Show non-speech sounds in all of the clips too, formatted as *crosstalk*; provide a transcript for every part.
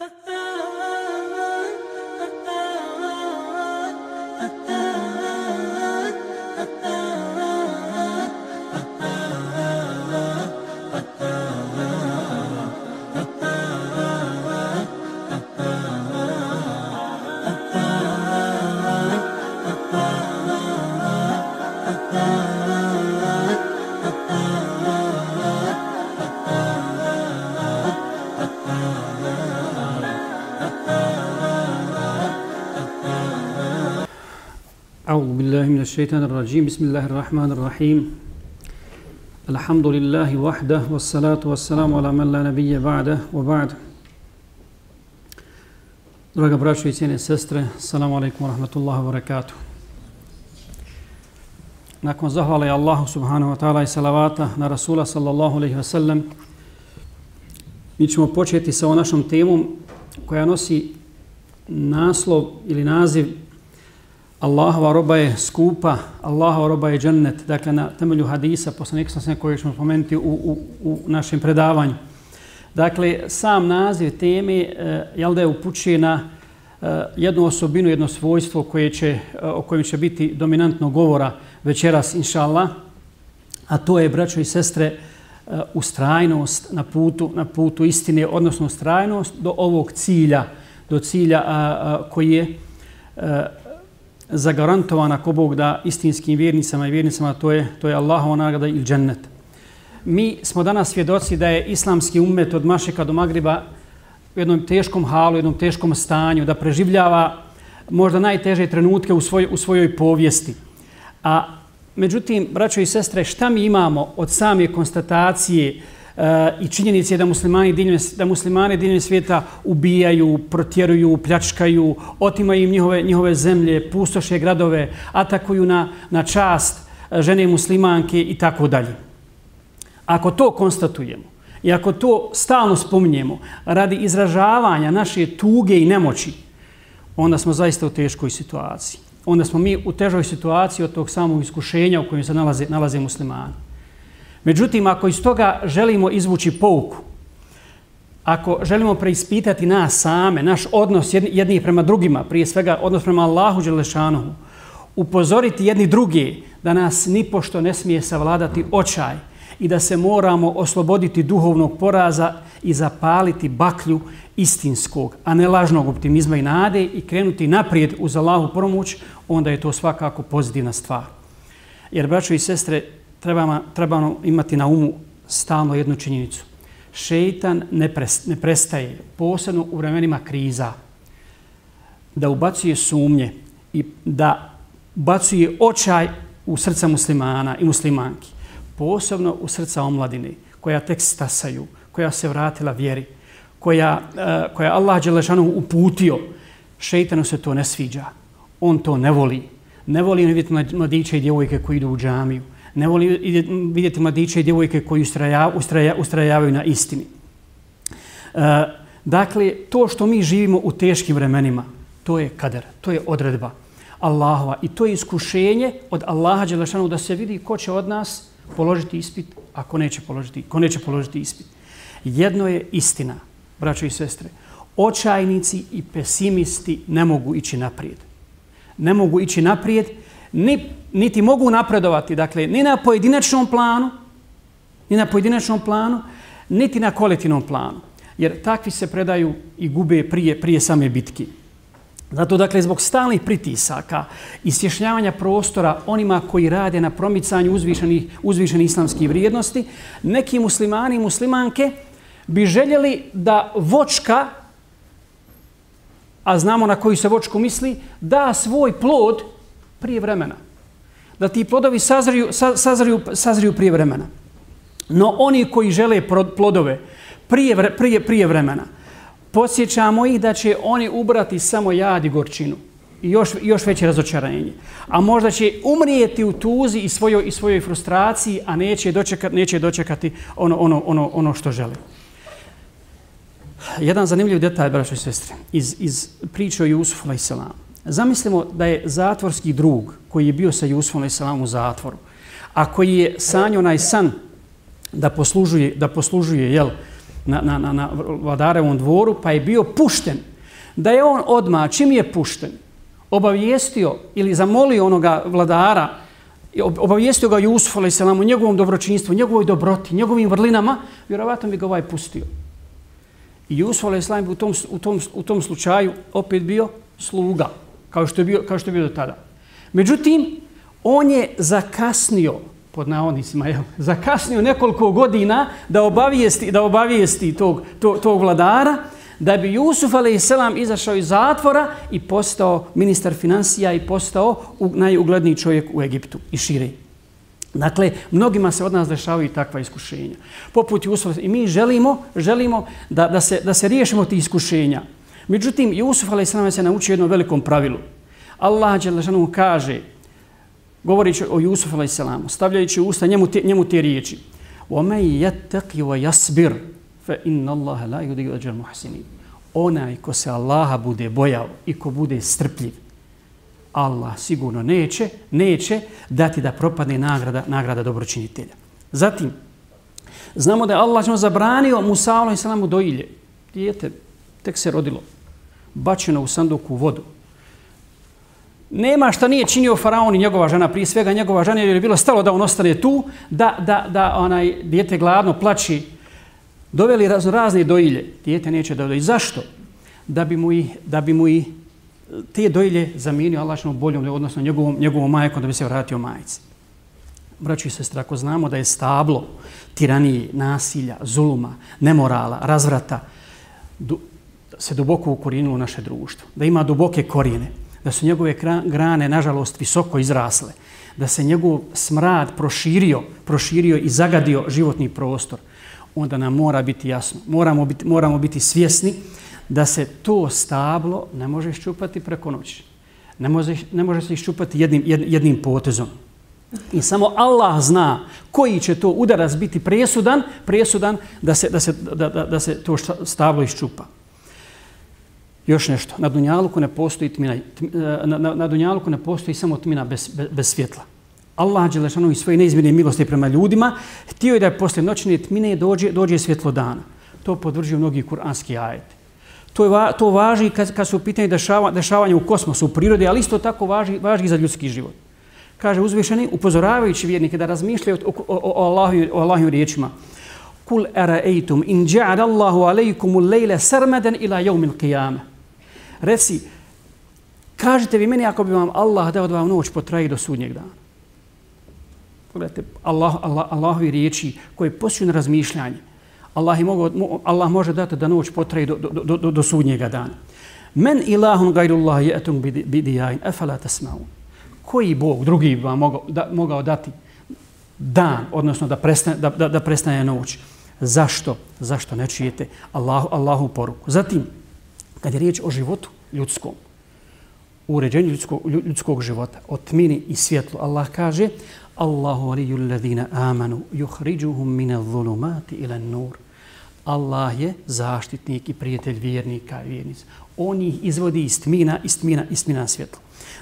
Ha *laughs* ha! الشيطان الرجيم بسم الله الرحمن الرحيم الحمد لله وحده والصلاة والسلام على من لا نبي بعده وبعد Draga braćo i cijene sestre, salamu alaikum wa rahmatullahi wa barakatuh. Nakon zahvale Allahu subhanahu wa ta'ala i salavata na Rasula sallallahu alaihi wa sallam, mi ćemo početi sa ovom našom temom koja nosi naslov ili naziv Allahova roba je skupa, Allahova roba je džennet, dakle na temelju hadisa, poslanik sam se koji ćemo pomenuti u, u, u našem predavanju. Dakle, sam naziv teme e, jel da je upućuje na e, jednu osobinu, jedno svojstvo koje će, e, o kojem će biti dominantno govora večeras, inša Allah, a to je, braćo i sestre, e, ustrajnost na putu, na putu istine, odnosno ustrajnost do ovog cilja, do cilja a, a, koji je a, zagarantovana ko Bog da istinskim vjernicama i vjernicama, to je, to je Allahova nagrada i džennet. Mi smo danas svjedoci da je islamski umet od Mašeka do Magriba u jednom teškom halu, u jednom teškom stanju, da preživljava možda najteže trenutke u, svoj, u svojoj povijesti. A međutim, braćo i sestre, šta mi imamo od same konstatacije uh, Eh, i činjenici je da muslimani diljem, da muslimani diljem svijeta ubijaju, protjeruju, pljačkaju, otimaju im njihove, njihove zemlje, pustoše gradove, atakuju na, na čast eh, žene muslimanke i tako dalje. Ako to konstatujemo i ako to stalno spominjemo radi izražavanja naše tuge i nemoći, onda smo zaista u teškoj situaciji. Onda smo mi u težoj situaciji od tog samog iskušenja u kojem se nalaze, nalaze muslimani. Međutim, ako iz toga želimo izvući pouku, ako želimo preispitati nas same, naš odnos jedni prema drugima, prije svega odnos prema Allahu Đelešanohu, upozoriti jedni drugi da nas nipošto ne smije savladati očaj i da se moramo osloboditi duhovnog poraza i zapaliti baklju istinskog, a ne lažnog optimizma i nade i krenuti naprijed uz Allahu promuć, onda je to svakako pozitivna stvar. Jer, braćo i sestre, trebamo, trebamo imati na umu stalno jednu činjenicu. Šeitan ne, pres, ne prestaje, posebno u vremenima kriza, da ubacuje sumnje i da ubacuje očaj u srca muslimana i muslimanki. Posebno u srca omladine, koja tek stasaju, koja se vratila vjeri, koja, uh, koja Allah Đelešanu uputio. Šeitanu se to ne sviđa. On to ne voli. Ne voli vidjeti mladiće i djevojke koji idu u džamiju ne voli vidjeti mladiće i djevojke koji ustraja, ustraja, ustrajavaju na istini. E, dakle, to što mi živimo u teškim vremenima, to je kader, to je odredba Allahova i to je iskušenje od Allaha Đelešanu da se vidi ko će od nas položiti ispit, a ko neće položiti, ko neće položiti ispit. Jedno je istina, braćo i sestre, očajnici i pesimisti ne mogu ići naprijed. Ne mogu ići naprijed, ni, niti mogu napredovati, dakle, ni na pojedinačnom planu, ni na pojedinačnom planu, niti na kolektivnom planu. Jer takvi se predaju i gube prije, prije same bitke. Zato, dakle, zbog stalnih pritisaka i svješnjavanja prostora onima koji rade na promicanju uzvišenih, uzvišenih islamskih vrijednosti, neki muslimani i muslimanke bi željeli da vočka, a znamo na koju se vočku misli, da svoj plod prije vremena. Da ti plodovi sazriju, sazriju, sazriju prije vremena. No oni koji žele plodove prije, prije, prije vremena, posjećamo ih da će oni ubrati samo jad i gorčinu i još, još veće razočaranje. A možda će umrijeti u tuzi i svojoj, i svojoj frustraciji, a neće dočekati, neće dočekati ono, ono, ono, ono što žele. Jedan zanimljiv detalj, braćo i sestre, iz, iz priče o Jusufu, alaih Zamislimo da je zatvorski drug koji je bio sa Jusufom i u zatvoru, a koji je sanio onaj san da poslužuje, da poslužuje jel, na, na, na, na vladarevom dvoru, pa je bio pušten. Da je on odma čim je pušten, obavijestio ili zamolio onoga vladara, obavijestio ga Jusuf a.s. o njegovom dobročinstvu, njegovoj dobroti, njegovim vrlinama, vjerovatno bi ga ovaj pustio. I Jusuf a.s. u tom, u, tom, u tom slučaju opet bio sluga, kao što je bio, kao što je bio do tada. Međutim, on je zakasnio, pod navodnicima, je, zakasnio nekoliko godina da obavijesti, da obavijesti tog, tog, tog vladara, da bi Jusuf a.s. izašao iz zatvora i postao ministar financija i postao najugledniji čovjek u Egiptu i širi. Dakle, mnogima se od nas dešavaju takva iskušenja. Poput Jusuf, i mi želimo, želimo da, da, se, da se riješimo ti iskušenja. Međutim, Jusuf a.s. se naučio jednom velikom pravilu. Allah Đelešanu kaže, govorići o Jusufu a.s. stavljajući u usta njemu te, njemu te riječi. وَمَنْ يَتَّقِ وَيَسْبِرْ فَإِنَّ اللَّهَ لَا يُدِيُ أَجَرْ مُحْسِنِينَ Onaj ko se Allaha bude bojao i ko bude strpljiv, Allah sigurno neće, neće dati da propadne nagrada, nagrada dobročinitelja. Zatim, znamo da je Allah zabranio Musa a.s. dojilje. Dijete tek se rodilo, bačeno u sanduku vodu nema šta nije činio faraon i njegova žena, prije svega njegova žena, jer je bilo stalo da on ostane tu, da, da, da onaj dijete gladno plači, doveli raz, razne dojilje. Dijete neće da doji. Zašto? Da bi mu i, da bi mu i te dojilje zamijenio Allahšnom boljom, odnosno njegovom, njegovom majkom, da bi se vratio majici. Braći i sestre, ako znamo da je stablo tiranije, nasilja, zuluma, nemorala, razvrata, se duboko ukorinulo u naše društvo, da ima duboke korijene, da su njegove grane, nažalost, visoko izrasle, da se njegov smrad proširio, proširio i zagadio životni prostor, onda nam mora biti jasno, moramo biti, moramo biti svjesni da se to stablo ne može iščupati preko noći. Ne može, ne može se iščupati jednim, jednim potezom. I samo Allah zna koji će to udarac biti presudan, presudan da se, da se, da, da, da se to stablo iščupa. Još nešto, na Dunjaluku ne postoji tmina, e, na, na, na Dunjaluku ne postoji samo tmina bez, bez, bez svjetla. Allah Đelešanu i svoje neizmjene milosti prema ljudima htio je da je posle noćne tmine dođe, dođe svjetlo dana. To podvrđuju mnogi kuranski ajeti. To, je, to važi kad, kad su u pitanju dešava, dešavanja u kosmosu, u prirodi, ali isto tako važi, važi za ljudski život. Kaže uzvišeni, upozoravajući vjernike da razmišljaju o, o, o, o, o riječima. Kul araeitum in ja'ad Allahu alejkumu lejle sarmadan ila jevmil qiyamah reci, kažite vi meni ako bi vam Allah dao da vam noć potraji do sudnjeg dana. Pogledajte, Allah, Allah, Allahovi riječi koje posjeću na razmišljanje. Allah, mogu, Allah može dati da noć potraji do, do, do, do, do sudnjega dana. Men ilahun gajrullah je etum bidijajn, efala tasmaun. Koji Bog, drugi bi vam mogao, da, mogao dati dan, odnosno da prestane, da, da, da prestane noć. Zašto? Zašto ne čujete Allahu, Allahu poruku? Zatim, kad je riječ o životu ljudskom, u uređenju ljudskog, ljudskog života, o tmini i svjetlu, Allah kaže Allahu aliju ladina amanu juhriđuhum mine zulumati ila nur. Allah je zaštitnik i prijatelj vjernika i vjernica. On ih izvodi iz tmina, iz tmina, iz tmina svjetla.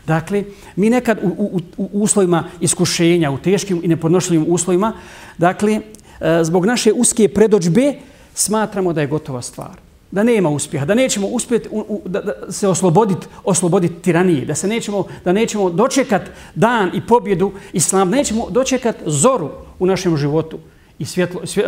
Dakle, mi nekad u, u, u uslovima iskušenja, u teškim i nepodnošljivim uslovima, dakle, e, zbog naše uske predođbe, smatramo da je gotova stvar da nema uspjeha, da nećemo uspjeti u, u, da, da se osloboditi osloboditi tiranije, da se nećemo da nećemo dočekat dan i pobjedu islam, nećemo dočekat zoru u našem životu i svjetlo, svje,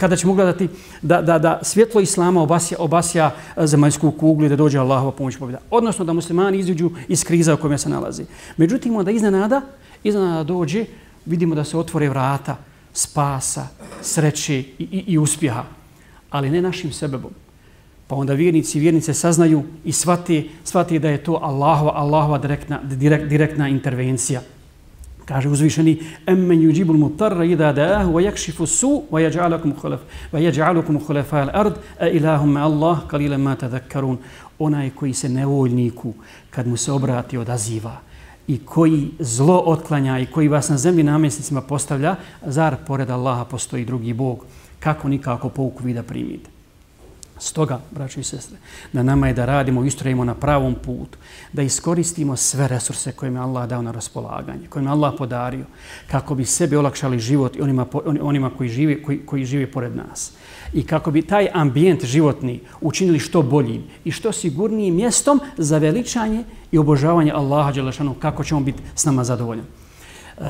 kada ćemo gledati da, da, da svjetlo islama obasja, obasja zemaljsku kuglu i da dođe Allahova pomoć pobjeda. Odnosno da muslimani izuđu iz kriza u kojem se nalazi. Međutim, onda iznenada, iznenada dođe, vidimo da se otvore vrata spasa, sreće i, i, i uspjeha. Ali ne našim sebebom, Pa onda vjernici i vjernice saznaju i shvati, shvati da je to Allahova, Allahova direktna, direkt, direktna intervencija. Kaže uzvišeni emmen yujibul mutarra ida da'ahu wa yakshifu su wa yaj'alukum khulaf wa yaj'alukum khulafa al-ard a ilahum Allah qalilan ma tadhakkarun. Onaj koji se nevoljniku kad mu se obrati odaziva i koji zlo otklanja i koji vas na zemlji namjesnicima postavlja zar pored Allaha postoji drugi bog? Kako nikako pouku vi da primite? Stoga, braći i sestre, na nama je da radimo i ustrojimo na pravom putu, da iskoristimo sve resurse koje mi Allah dao na raspolaganje, koje mi Allah podario, kako bi sebi olakšali život i onima, onima koji, žive, koji, koji žive pored nas. I kako bi taj ambijent životni učinili što boljim i što sigurnijim mjestom za veličanje i obožavanje Allaha Đelešanu, kako ćemo biti s nama zadovoljni. Uh,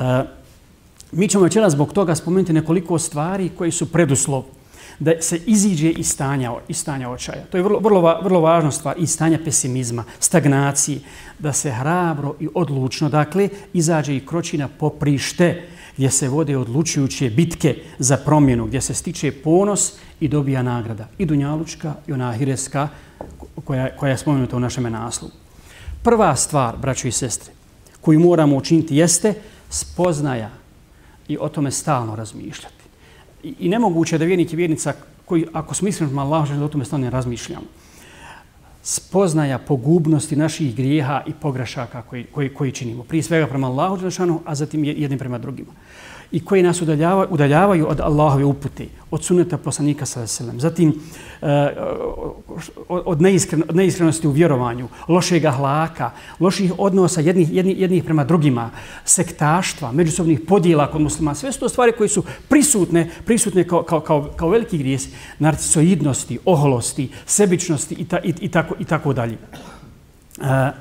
mi ćemo večera zbog toga spomenuti nekoliko stvari koji su preduslov da se iziđe iz stanja, iz stanja očaja. To je vrlo, vrlo, vrlo važna stvar, iz stanja pesimizma, stagnacije, da se hrabro i odlučno, dakle, izađe i kroči na poprište gdje se vode odlučujuće bitke za promjenu, gdje se stiče ponos i dobija nagrada. I Dunjalučka i ona Hireska koja, koja je spomenuta u našem naslovu. Prva stvar, braćo i sestre, koju moramo učiniti jeste spoznaja i o tome stalno razmišljati i, i nemoguće da vjernik i vjernica koji, ako smo iskreni prema Allahu, da o tome stvarno razmišljamo, spoznaja pogubnosti naših grijeha i pogrešaka koji, koji, koji činimo. Prije svega prema Allahu, a zatim jednim prema drugima i koji nas udaljavaju, udaljavaju od Allahove upute, od suneta poslanika sa veselem. Zatim eh, od, neiskren, od neiskrenosti u vjerovanju, lošeg ahlaka, loših odnosa jednih, jednih, jednih prema drugima, sektaštva, međusobnih podijela kod muslima. Sve su to stvari koje su prisutne, prisutne kao, kao, kao, kao veliki grijesi. Narcisoidnosti, oholosti, sebičnosti i, ta, i, i, tako, i tako dalje. Eh,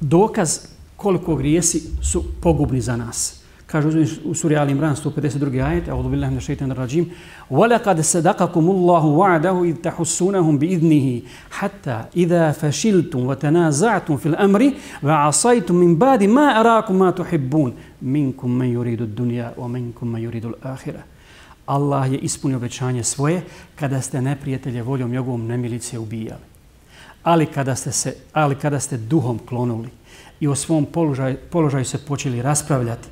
dokaz koliko grijesi su pogubni za nas. Kaže u suri Ali Imran 152. ajet, a odu billahi minashaitanir rajim. Wa laqad sadaqakumullahu wa'dahu id tahussunahum bi idnihi hatta idha fashiltum wa tanaza'tum fil amri wa wa'asaytum min ba'di ma arakum ma tuhibbun minkum man yuridu ad-dunya wa minkum man yuridu al-akhirah. Allah je ispunio obećanje svoje kada ste neprijatelje voljom njegovom nemilice ubijali. Ali kada ste se ali kada ste duhom klonuli i o svom položaju, položaju se počeli raspravljati.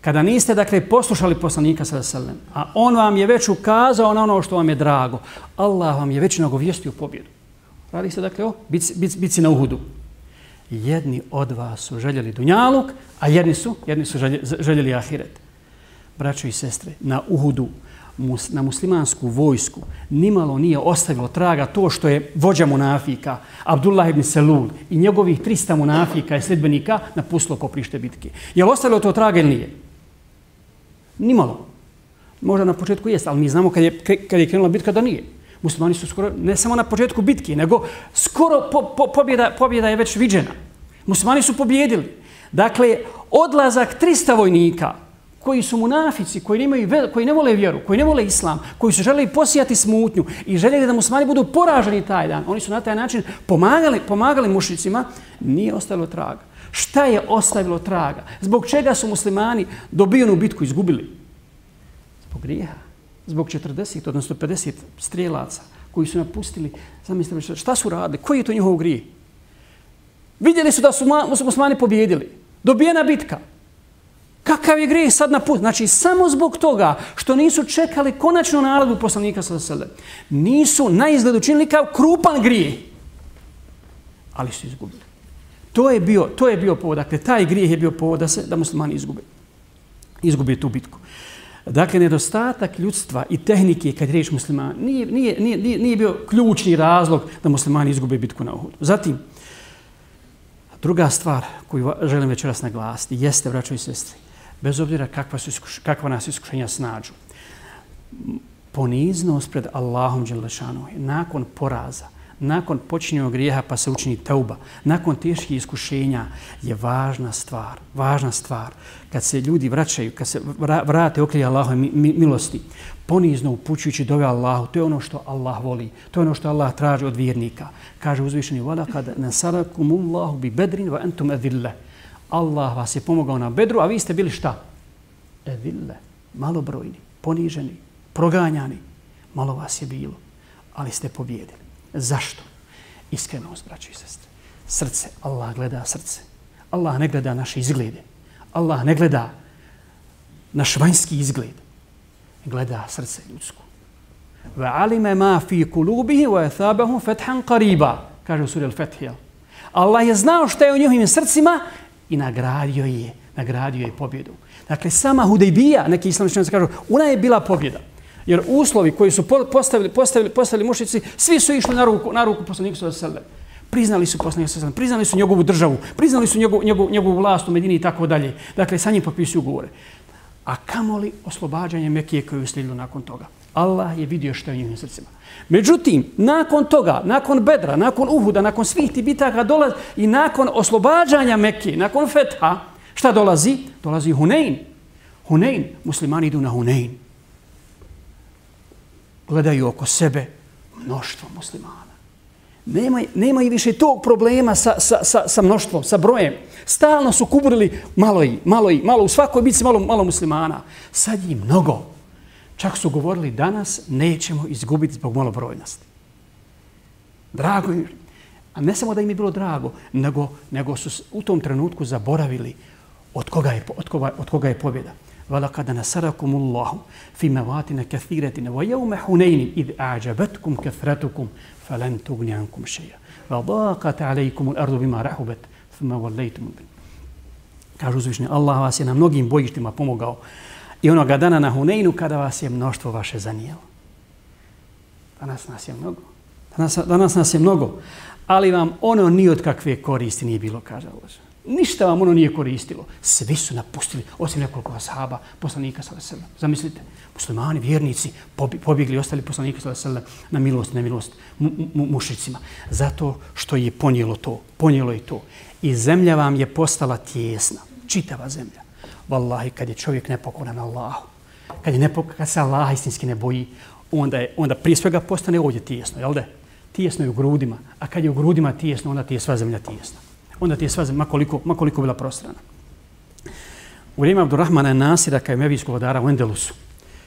Kada niste, dakle, poslušali poslanika sa selem, a on vam je već ukazao na ono što vam je drago, Allah vam je već nagovijestio pobjedu. Radi se, dakle, o bici, bici, bici na uhudu. Jedni od vas su željeli dunjaluk, a jedni su, jedni su željeli, željeli ahiret. Braćo i sestre, na uhudu na muslimansku vojsku nimalo nije ostavilo traga to što je vođa munafika Abdullah ibn Selul i njegovih 300 munafika i sljedbenika napustilo poprište bitke. Je li ostavilo to traga ili nije? Nimalo. Možda na početku jeste, ali mi znamo kad je, kad je krenula bitka da nije. Muslimani su skoro, ne samo na početku bitke, nego skoro po, po, pobjeda, pobjeda je već viđena. Muslimani su pobjedili. Dakle, odlazak 300 vojnika koji su munafici, koji, nemaju, koji ne vole vjeru, koji ne vole islam, koji su želeli posijati smutnju i željeli da muslimani budu poraženi taj dan, oni su na taj način pomagali, pomagali mušicima, nije ostavilo traga. Šta je ostavilo traga? Zbog čega su muslimani dobijenu bitku izgubili? Zbog grijeha. Zbog 40, odnosno 50 strijelaca koji su napustili. Zamislite, šta su radili? Koji je to njihov grije? Vidjeli su da su muslimani pobjedili. Dobijena bitka. Kakav je grijeh sad na put? Znači, samo zbog toga što nisu čekali konačnu naredbu poslanika sa sebe. Nisu na izgled činili kao krupan grijeh. Ali su izgubili. To je bio, to je bio povod. Dakle, taj grijeh je bio povod da, se, da muslimani izgube. Izgube tu bitku. Dakle, nedostatak ljudstva i tehnike kad riječ muslimani nije, nije, nije, nije bio ključni razlog da muslimani izgube bitku na Uhudu. Zatim, druga stvar koju želim večeras naglasiti jeste, braćo i sestri, bez obzira kakva, su iskuš, kakva nas iskušenja snađu. Poniznost pred Allahom Đelešanu nakon poraza, nakon počinjenog grijeha pa se učini teuba, nakon teških iskušenja je važna stvar, važna stvar. Kad se ljudi vraćaju, kad se vrate okrije Allahove milosti, ponizno upućujući dove Allahu, to je ono što Allah voli, to je ono što Allah traži od vjernika. Kaže uzvišeni وَلَقَدْ kada اللَّهُ bi وَأَنْتُمْ أَذِلَّهُ. Allah vas je pomogao na bedru, a vi ste bili šta? Eville, malobrojni, poniženi, proganjani. Malo vas je bilo, ali ste pobjedili. Zašto? Iskrenost, braći i sestre. Srce, Allah gleda srce. Allah ne gleda naše izglede. Allah ne gleda naš vanjski izgled. Gleda srce ljudsko. وَعَلِمَ مَا ma fi kulubihi wa قَرِيبًا qariba. Kaže u suri Al-Fethija. Allah je znao šta je u njihovim srcima i nagradio je, nagradio je pobjedu. Dakle, sama Hudejbija, neki islamski kažu, ona je bila pobjeda. Jer uslovi koji su postavili, postavili, postavili mušici, svi su išli na ruku, na ruku poslaniku sallallahu alejhi ve. Priznali su poslanika sallallahu priznali su njegovu državu, priznali su njegovu, njegovu, njegovu vlast u Medini i tako dalje. Dakle, sa njim potpisuju ugovore. A kamoli oslobađanje Mekije koje je uslijedilo nakon toga? Allah je vidio što je u njihovim srcima. Međutim, nakon toga, nakon Bedra, nakon Uhuda, nakon svih ti bitaka dolazi i nakon oslobađanja Mekke, nakon Fetha, šta dolazi? Dolazi Hunein. Hunein. Muslimani idu na Hunein. Gledaju oko sebe mnoštvo muslimana. Nema, nema i više tog problema sa, sa, sa, sa mnoštvom, sa brojem. Stalno su kuburili malo i, malo i, malo u svakoj bici malo, malo muslimana. Sad je mnogo. Čak su govorili danas nećemo izgubiti zbog malobrojnosti. Drago im. A ne samo da im je bilo drago, nego, nego su u tom trenutku zaboravili od koga je, od koga, od koga je pobjeda. Vala kada nasarakum Allahu fi mevatine kathiretine wa jevme huneyni id a'đabatkum kathratukum falan tugni ankum šeja. Va daqat alejkum ardu bima rahubet thumma wallajtum bin. Kažu uzvišnji, Allah vas je na mnogim bojištima pomogao i onoga dana na Huneinu kada vas je mnoštvo vaše zanijelo. Danas nas je mnogo. Danas, danas nas je mnogo. Ali vam ono ni od kakve koristi nije bilo, kaže Allah. Ništa vam ono nije koristilo. Svi su napustili, osim nekoliko ashaba, poslanika sa veselem. Zamislite, muslimani, vjernici, pobjegli, ostali poslanika sa veselem na milost, na milost mu, mu, mušicima. Zato što je ponijelo to, ponijelo i to. I zemlja vam je postala tjesna, čitava zemlja. Wallahi, kad je čovjek nepokoran Allahu, kad, je nepok kad se Allah istinski ne boji, onda, je, onda prije svega postane ovdje tijesno, jel da? Tijesno je u grudima, a kad je u grudima tijesno, onda ti je sva zemlja tijesna. Onda ti je sva zemlja, makoliko, makoliko bila prostrana. U vrijeme Abdurrahmana Nasira, kaj je mevijskog vladara u Endelusu,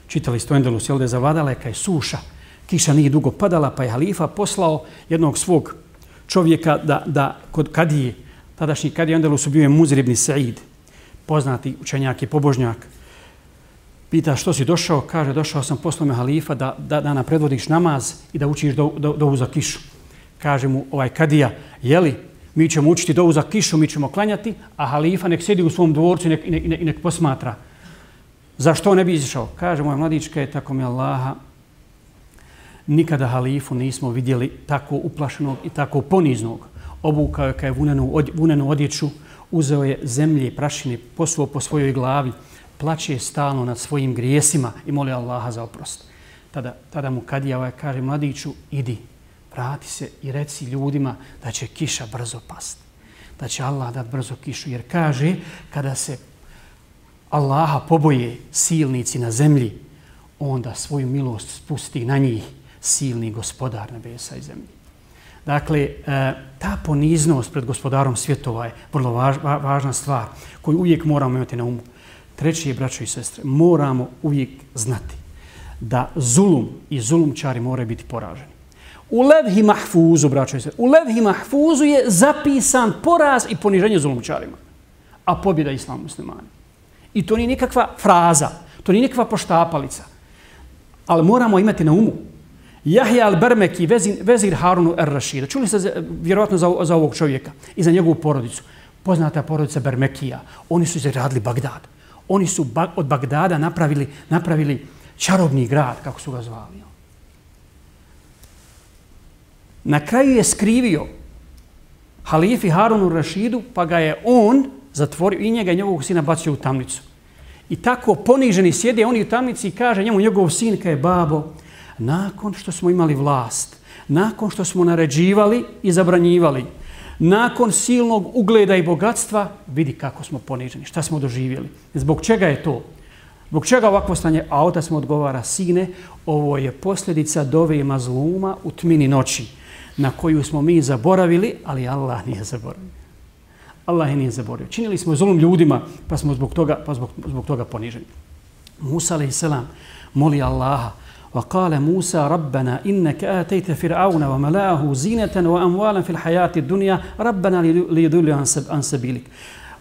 čitali ste u Endelusu, jel da je zavadala, kaj je suša, kiša nije dugo padala, pa je halifa poslao jednog svog čovjeka da, da kod kadije, tadašnji kadije Endelusu bio je Muzir ibn Sa'id, poznati učenjak i pobožnjak, pita što si došao, kaže došao sam poslome halifa da, da, da nam predvodiš namaz i da učiš do, do, dovu za kišu. Kaže mu ovaj kadija, jeli, mi ćemo učiti dovu za kišu, mi ćemo klanjati, a halifa nek sedi u svom dvorcu i nek, nek, nek, nek posmatra. Zašto ne bi izišao? Kaže moja mladička je tako mi Allaha, nikada halifu nismo vidjeli tako uplašenog i tako poniznog. Obukao je kaj vunenu, od, vunenu odjeću, uzeo je zemlje i prašine, posuo po svojoj glavi, plaće stalno nad svojim grijesima i moli Allaha za oprost. Tada, tada mu Kadija ovaj kaže, mladiću, idi, vrati se i reci ljudima da će kiša brzo pasti. Da će Allah dat brzo kišu. Jer kaže, kada se Allaha poboje silnici na zemlji, onda svoju milost spusti na njih silni gospodar nebesa i zemlji. Dakle, e, ta poniznost pred gospodarom svjetova je vrlo važna stvar koju uvijek moramo imati na umu. Treći je, braćo i sestre, moramo uvijek znati da zulum i zulumčari moraju biti poraženi. U levhi mahfuzu, braćo i sestre, u levhi mahfuzu je zapisan poraz i poniženje zulumčarima, a pobjeda islamu muslimani. I to nije nikakva fraza, to nije nikakva poštapalica, ali moramo imati na umu Jahja al-Bermeki, vezir Harunu er-Rashida. Čuli ste vjerovatno za, za ovog čovjeka i za njegovu porodicu. Poznata porodica Bermekija. Oni su izradili Bagdad. Oni su od Bagdada napravili, napravili čarobni grad, kako su ga zvali. Na kraju je skrivio halifi Harunu Rašidu, pa ga je on zatvorio i njega i njegovog sina bacio u tamnicu. I tako poniženi sjede oni u tamnici i kaže njemu njegov sin, je babo, nakon što smo imali vlast, nakon što smo naređivali i zabranjivali, nakon silnog ugleda i bogatstva, vidi kako smo poniženi, šta smo doživjeli. Zbog čega je to? Zbog čega ovakvo stanje? A otac mu odgovara, sine, ovo je posljedica dove i mazluma u tmini noći, na koju smo mi zaboravili, ali Allah nije zaboravio. Allah je nije zaboravio. Činili smo zulum ljudima, pa smo zbog toga, pa zbog, zbog toga poniženi. Musa, alaih selam, moli Allaha, وقال موسى ربنا إنك آتيت فرعون وملاه زينة وأموالا في الحياة الدنيا ربنا ليدل عن سبيلك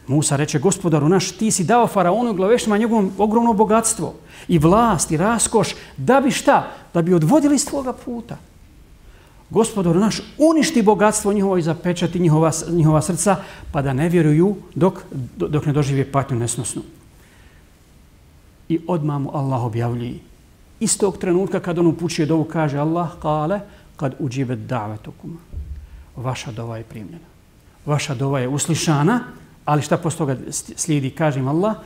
Musa reče, gospodaru naš, ti si dao faraonu i glaveštima njegovom ogromno bogatstvo i vlast i raskoš, da bi šta? Da bi odvodili s tvoga puta. Gospodaru naš, uništi bogatstvo njihovo i zapečati njihova, njihova srca, pa da ne vjeruju dok, dok ne dožive patnju nesnosnu. I odmah mu Allah objavljuje, Istog trenutka kad on upućuje dovu, kaže Allah, kale, kad uđive davetukum. Vaša dova je primljena. Vaša dova je uslišana, ali šta posto toga slijedi, kaže im Allah,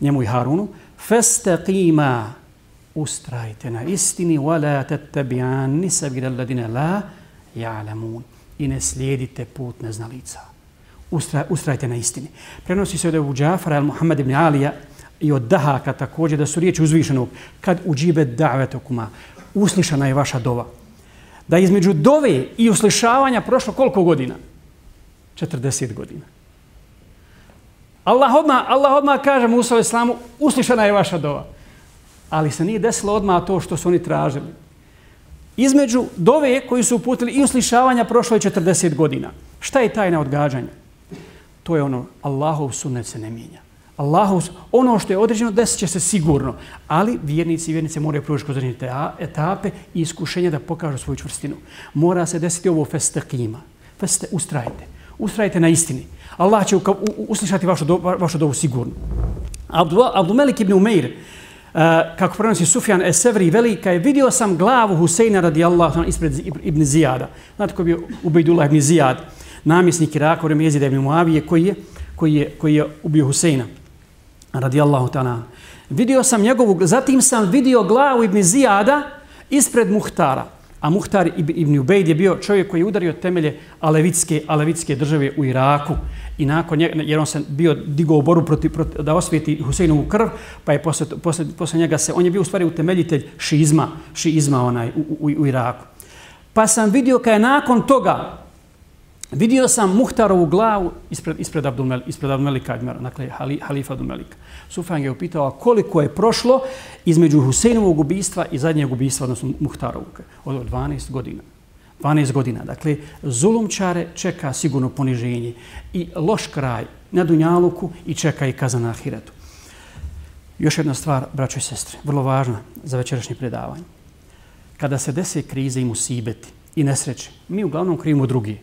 njemu i Harunu, festaqima, ustrajte na istini, wala tattabi'anni sabila alladine la ja'lamun. I ne slijedite put neznalica. Ustra, ustrajte na istini. Prenosi se od Ebu Džafara, al-Muhammad ibn Alija, i od Dahaka također, da su riječi uzvišenog, kad uđibe davetokuma, uslišana je vaša dova. Da između dove i uslišavanja prošlo koliko godina? 40 godina. Allah odmah, Allah odmah kaže Musa u islamu, uslišana je vaša dova. Ali se nije desilo odmah to što su oni tražili. Između dove koji su uputili i uslišavanja prošlo je 40 godina. Šta je tajna odgađanja? To je ono, Allahov sunnet se ne mijenja. Allahu, ono što je određeno desit će se sigurno, ali vjernici i vjernice moraju proći kroz određene etape i iskušenja da pokažu svoju čvrstinu. Mora se desiti ovo festakima. Feste, ustrajte. Ustrajte na istini. Allah će uslišati vašu, do, vašu dovu sigurno. Abdumelik ibn Umeir, uh, kako prenosi Sufjan Esevri velika je, vidio sam glavu Huseina radijallahu anhu ispred ibn Zijada. Znate koji je bio Ubejdullah ibn Zijad, namjesnik Iraka, vreme jezida ibn Muavije, koji je, koji je, koji je ubio Huseina radijallahu ta'ala. Vidio sam njegovu, zatim sam vidio glavu Ibn Zijada ispred Muhtara. A Muhtar Ibn Ubejd je bio čovjek koji je udario temelje alevitske, alevitske države u Iraku. I nakon njega, jer on se bio digao boru proti, proti, da osvijeti Huseinovu krv, pa je posle, posle, posle njega se, on je bio u stvari utemeljitelj šizma, šizma onaj, u, u, u Iraku. Pa sam vidio kada je nakon toga Vidio sam Muhtarovu glavu ispred, ispred, Abdulmel, ispred Abdulmelika Admira, dakle halifa Abdulmelika. Sufjan je upitao koliko je prošlo između Huseinovog ubistva i zadnjeg ubistva, odnosno Muhtarovog, od 12 godina. 12 godina. Dakle, zulumčare čeka sigurno poniženje i loš kraj na Dunjaluku i čeka i kazan na Ahiretu. Još jedna stvar, braćo i sestre, vrlo važna za večerašnje predavanje. Kada se dese krize i musibeti i nesreće, mi uglavnom krivimo drugi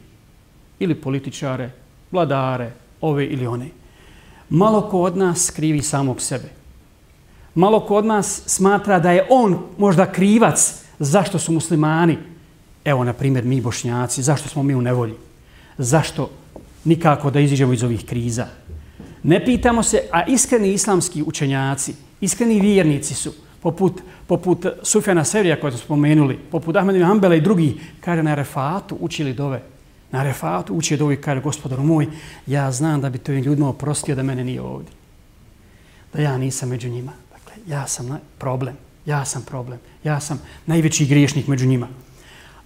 ili političare, vladare, ove ili one. Malo ko od nas krivi samog sebe. Malo ko od nas smatra da je on možda krivac zašto su muslimani, evo na primjer mi bošnjaci, zašto smo mi u nevolji, zašto nikako da iziđemo iz ovih kriza. Ne pitamo se, a iskreni islamski učenjaci, iskreni vjernici su, poput, poput Sufjana Serija koje smo spomenuli, poput Ahmedina Ambela i drugi, kada na refatu učili dove, na refatu uči dovi ovih kaže gospodar moj, ja znam da bi to ljudima oprostio da mene nije ovdje. Da ja nisam među njima. Dakle, ja sam problem. Ja sam problem. Ja sam najveći griješnik među njima.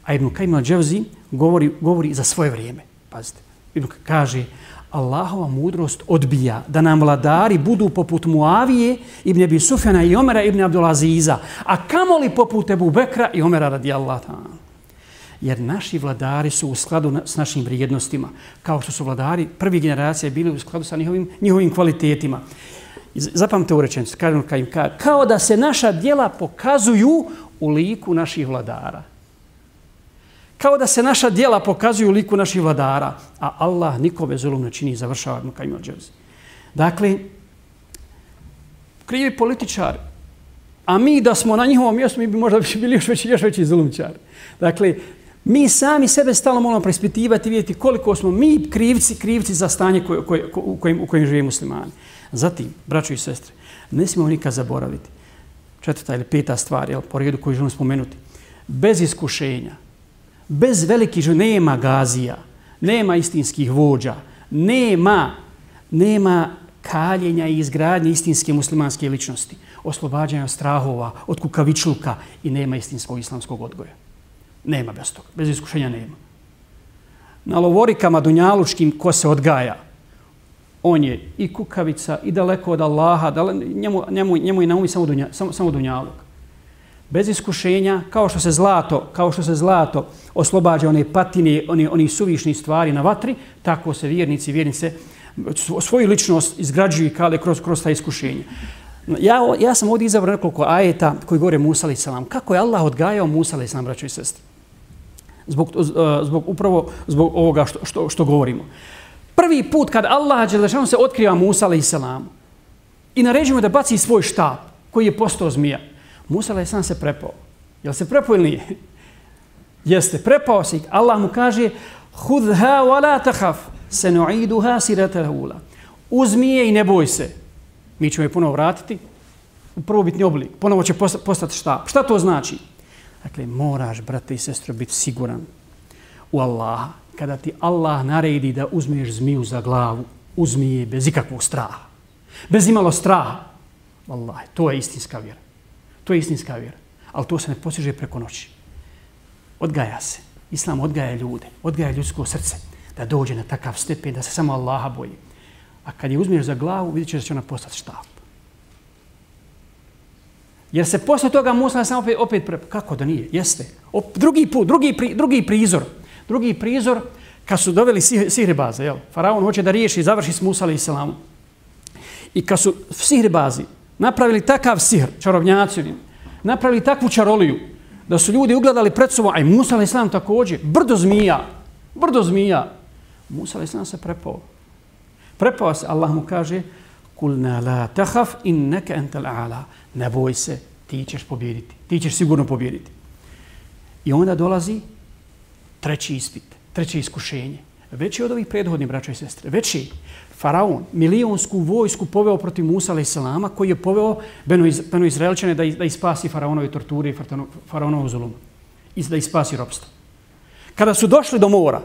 A Ibn Kajim al-đevzi govori, govori za svoje vrijeme. Pazite. Ibn kaže, Allahova mudrost odbija da nam vladari budu poput Muavije, Ibn Abi Sufjana i Omera Ibn Abdulaziza, a kamoli poput Ebu Bekra i Omera radijallahu ta'ala jer naši vladari su u skladu na, s našim vrijednostima, kao što su vladari prvi generacije bili u skladu sa njihovim, njihovim kvalitetima. Zapamte u rečenicu, kažem ono kao, kao, kao da se naša dijela pokazuju u liku naših vladara. Kao da se naša dijela pokazuju u liku naših vladara, a Allah nikome zulum ne čini, završava Ibn Kajim al Dakle, krivi političari, a mi da smo na njihovom mjestu, mi bi možda *laughs* bili još veći, još veći zulumčari. Dakle, mi sami sebe stalno moramo preispitivati i vidjeti koliko smo mi krivci, krivci za stanje koje, koje, ko, u, kojim, u kojim žive muslimani. Zatim, braćo i sestre, ne smijemo nikad zaboraviti. Četvrta ili peta stvar, jel, po redu koju želim spomenuti. Bez iskušenja, bez velikih žena, nema gazija, nema istinskih vođa, nema, nema kaljenja i izgradnje istinske muslimanske ličnosti, oslobađanja strahova od kukavičluka i nema istinskog islamskog odgoja. Nema bez toga. Bez iskušenja nema. Na lovorikama dunjalučkim ko se odgaja, on je i kukavica i daleko od Allaha, dale, njemu, njemu, njemu i naumi samo, dunja, samo, samo dunjaluk. Bez iskušenja, kao što se zlato, kao što se zlato oslobađa one patine, oni, oni suvišni stvari na vatri, tako se vjernici, vjernice svoju ličnost izgrađuju kale kroz, kroz ta iskušenja. Ja, ja sam ovdje izabrao nekoliko ajeta koji govore Musa alaih salam. Kako je Allah odgajao Musa alaih salam, braćo i sestri? Zbog, e, zbog, upravo zbog ovoga što, što, što govorimo. Prvi put kad Allah Đelešanu se otkriva Musa alaih salam i naređuje da baci svoj štab koji je postao zmija. Musa alaih se prepao. Jel se prepao ili nije? *laughs* Jeste, prepao se. Allah mu kaže Hudha wa la tahaf se nu'iduha sirata hula. Uzmi je i ne boj se. Mi ćemo je ponovo vratiti u prvobitni oblik. Ponovo će postati šta? Šta to znači? Dakle, moraš, brate i sestro, biti siguran u Allaha. Kada ti Allah naredi da uzmeš zmiju za glavu, uzmi je bez ikakvog straha. Bez imalo straha. Allah, to je istinska vjera. To je istinska vjera. Ali to se ne posježe preko noći. Odgaja se. Islam odgaja ljude. Odgaja ljudsko srce. Da dođe na takav stepen da se samo Allaha boji. A kad je uzmiješ za glavu, vidjet ćeš da će ona postati štap. Jer se posle toga Musa sam opet, opet pre... Kako da nije? Jeste. O, drugi put, drugi, pri, drugi prizor. Drugi prizor, kad su doveli sihribaze, jel? Faraon hoće da riješi i završi s Musa i Selamu. I kad su sihribazi napravili takav sihr, čarovnjaci, napravili takvu čaroliju, da su ljudi ugledali pred sobom, a i Musa i Selam također, brdo zmija, brdo zmija. Musa i Selam se prepao. Prepao se, Allah mu kaže, kulna la tahaf innaka neke entel a'ala ne boj se, ti ćeš pobjediti. Ti ćeš sigurno pobjediti. I onda dolazi treći ispit, treće iskušenje. Veći od ovih prethodnih braća i sestre. Veći faraon, milionsku vojsku poveo protiv Musa alaih salama, koji je poveo Beno, iz, Beno Izraelčane da, da ispasi faraonove torture i faraonovu zulumu. I da ispasi ropstvo. Kada su došli do mora,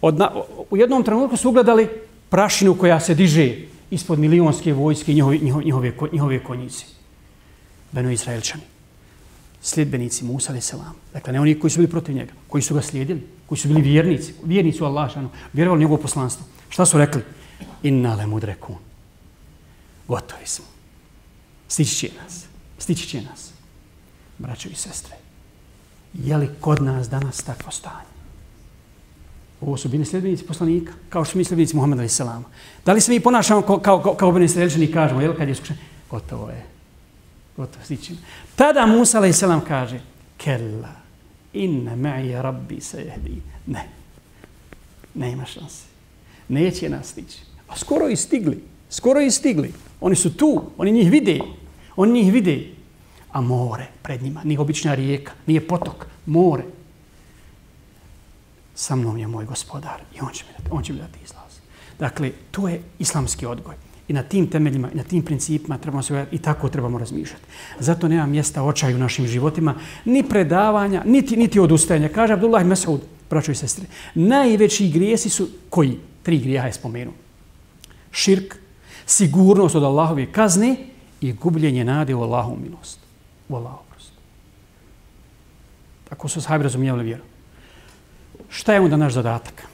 od na, u jednom trenutku su ugledali prašinu koja se diže ispod milionske vojske njihove, njihove, njihove, njihove konjice. Beno Izraelčani. Sljedbenici Musa a.s. Dakle, ne oni koji su bili protiv njega, koji su ga slijedili, koji su bili vjernici, vjernici u Allahšanu, vjerovali njegovo poslanstvo. Šta su rekli? Inna le mudrekun. Gotovi smo. Stići će nas. Stići će nas. Braćo i sestre, je li kod nas danas takvo stanje? Ovo su bili sljedbenici poslanika, kao što su mi sljedbenici Muhammeda i Salama. Da li se mi ponašamo kao, kao, kao, kao beni sređeni i kažemo, jel, kad je skušen? Gotovo je. Gotovo, stići. Tada Musa i Salam kaže, Kella, inna ma'i rabbi se jehdi. Ne, ne ima šanse. Neće nas stići. A skoro i stigli. Skoro i stigli. Oni su tu. Oni njih vide. Oni njih vide. A more pred njima. Nije obična rijeka. Nije potok. More. Sa mnom je moj gospodar. I on će mi dati, on će mi dati izlaz. Dakle, to je islamski odgoj. I na tim temeljima, i na tim principima trebamo se i tako trebamo razmišljati. Zato nema mjesta očaju u našim životima, ni predavanja, niti, niti odustajanja. Kaže Abdullah Mesaud, braćo i sestre, najveći grijesi su koji? Tri grijeha je spomenuo. Širk, sigurnost od Allahove kazne i gubljenje nade u Allahu milost. U Allahu prost. Tako su sahabi razumijevali vjeru. Šta je onda naš zadatak?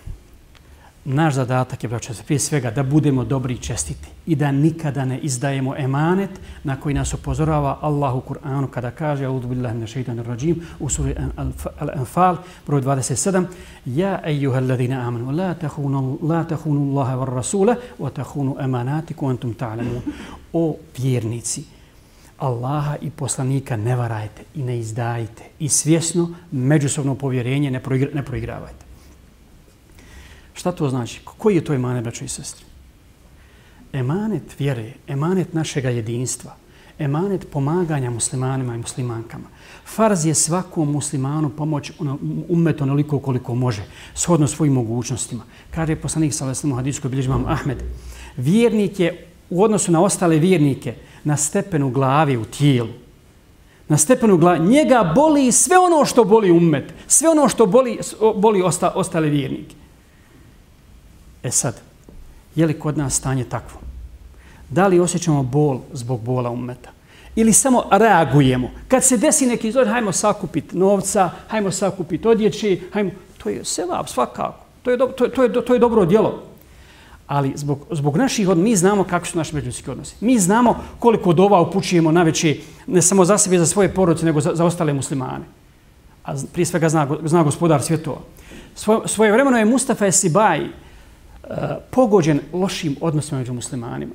Naš zadatak je, braće, prije svega da budemo dobri i čestiti i da nikada ne izdajemo emanet na koji nas upozorava Allah u Kur'anu kada kaže Audu billahi na šeitan rajim u suri Al-Anfal broj 27 Ja ejuha alladhina amanu la tahunu, la tahunu Allaha var rasula wa tahunu emanatiku antum ta'lamun O vjernici Allaha i poslanika ne varajte i ne izdajte i svjesno međusobno povjerenje ne, proigra, ne proigravajte. Šta to znači? Koji je to emanet, braćo i sestri? Emanet vjere, emanet našega jedinstva, emanet pomaganja muslimanima i muslimankama. Farz je svakom muslimanu pomoć ono, umet onoliko koliko može, shodno svojim mogućnostima. Kaže poslanik sa Veslom u hadijskoj bilježbama Ahmed, vjernik je u odnosu na ostale vjernike na stepenu glavi u tijelu. Na stepenu glavi. Njega boli sve ono što boli umet. Sve ono što boli, boli osta, ostale vjernike. E sad, je li kod nas stanje takvo? Da li osjećamo bol zbog bola umeta? Ili samo reagujemo? Kad se desi neki izgled, hajmo sakupiti novca, hajmo sakupiti odjeći, hajmo... To je sevap, svakako. To je, do, to, to, je, to je dobro djelo. Ali zbog, zbog naših odnosa, mi znamo kako su naši međuljudski odnosi. Mi znamo koliko dova upućujemo na veći, ne samo za sebe, za svoje porodice, nego za, za ostale muslimane. A prije svega zna, zna gospodar svjetova. Svoje, svoje vremeno je Mustafa Esibaj, e, pogođen lošim odnosima među muslimanima,